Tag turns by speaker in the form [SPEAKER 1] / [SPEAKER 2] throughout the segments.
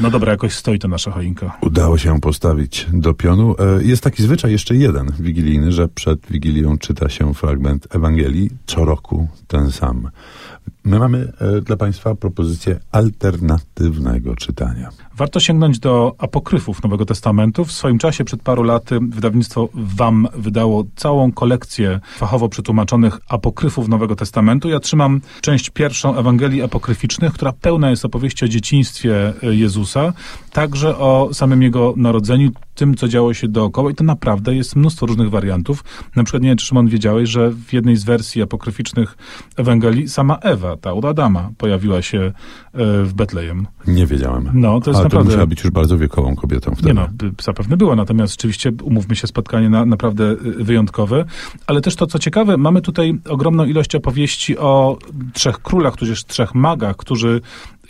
[SPEAKER 1] No dobra, jakoś stoi to nasza choinka.
[SPEAKER 2] Udało się postawić do pionu. E, jest taki zwyczaj jeszcze jeden wigilijny, że przed Wigilią czyta się fragment Ewangelii. Co roku ten sam. My mamy e, dla Państwa propozycję alternatywnego czytania.
[SPEAKER 1] Warto sięgnąć do apokryfów Nowego Testamentu. W swoim czasie, przed paru laty, wydawnictwo WAM wydało całą kolekcję fachowo przetłumaczonych apokryfów Nowego Testamentu. Ja trzymam część pierwszą Ewangelii apokryficznych, która pełna jest opowieści o dzieciństwie e, Jezusa, także o samym Jego narodzeniu, tym, co działo się dookoła i to naprawdę jest mnóstwo różnych wariantów. Na przykład, nie wiem, czy Szymon wiedziałeś, że w jednej z wersji apokryficznych Ewangelii sama Ewa, ta od Adama, pojawiła się e, w Betlejem.
[SPEAKER 2] Nie wiedziałem.
[SPEAKER 1] No, to jest
[SPEAKER 2] Ale
[SPEAKER 1] naprawdę...
[SPEAKER 2] to musiała być już bardzo wiekową kobietą wtedy.
[SPEAKER 1] Nie no, zapewne była, natomiast rzeczywiście, umówmy się, spotkanie na, naprawdę y, wyjątkowe. Ale też to, co ciekawe, mamy tutaj ogromną ilość opowieści o trzech królach, tudzież trzech magach, którzy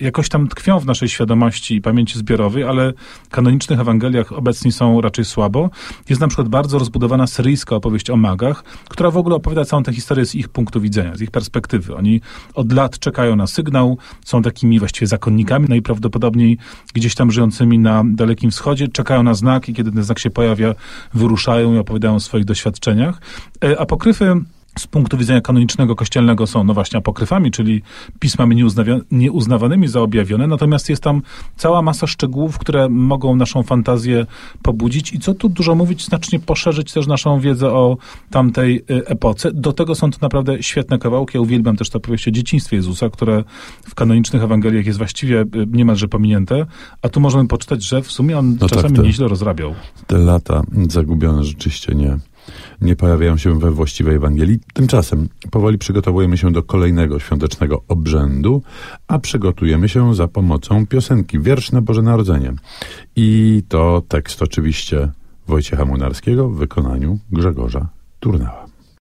[SPEAKER 1] jakoś tam tkwią w naszej świadomości i pamięci zbiorowej, ale w kanonicznych Ewangeliach obecni są raczej słabo. Jest na przykład bardzo rozbudowana syryjska opowieść o magach, która w ogóle opowiada całą tę historię z ich punktu widzenia, z ich perspektywy. Oni od lat czekają na sygnał, są takimi właściwie zakonnikami, najprawdopodobniej gdzieś tam żyjącymi na Dalekim Wschodzie, czekają na znak i kiedy ten znak się pojawia, wyruszają i opowiadają o swoich doświadczeniach. E, Apokryfy z punktu widzenia kanonicznego kościelnego są, no właśnie, apokryfami, czyli pismami nieuznawanymi za objawione, natomiast jest tam cała masa szczegółów, które mogą naszą fantazję pobudzić i co tu dużo mówić, znacznie poszerzyć też naszą wiedzę o tamtej y, epoce. Do tego są to naprawdę świetne kawałki. Ja uwielbiam też tę opowieść o dzieciństwie Jezusa, które w kanonicznych Ewangeliach jest właściwie y, niemalże pominięte, a tu możemy poczytać, że w sumie on
[SPEAKER 2] tak,
[SPEAKER 1] czasami
[SPEAKER 2] to-
[SPEAKER 1] nieźle rozrabiał.
[SPEAKER 2] Te lata zagubione rzeczywiście nie, nie pojawiają się we właściwej Ewangelii. Tymczasem powoli przygotowujemy się do kolejnego świątecznego obrzędu, a przygotujemy się za pomocą piosenki Wiersz na Boże Narodzenie. I to tekst oczywiście Wojciecha Munarskiego w wykonaniu Grzegorza Turnała.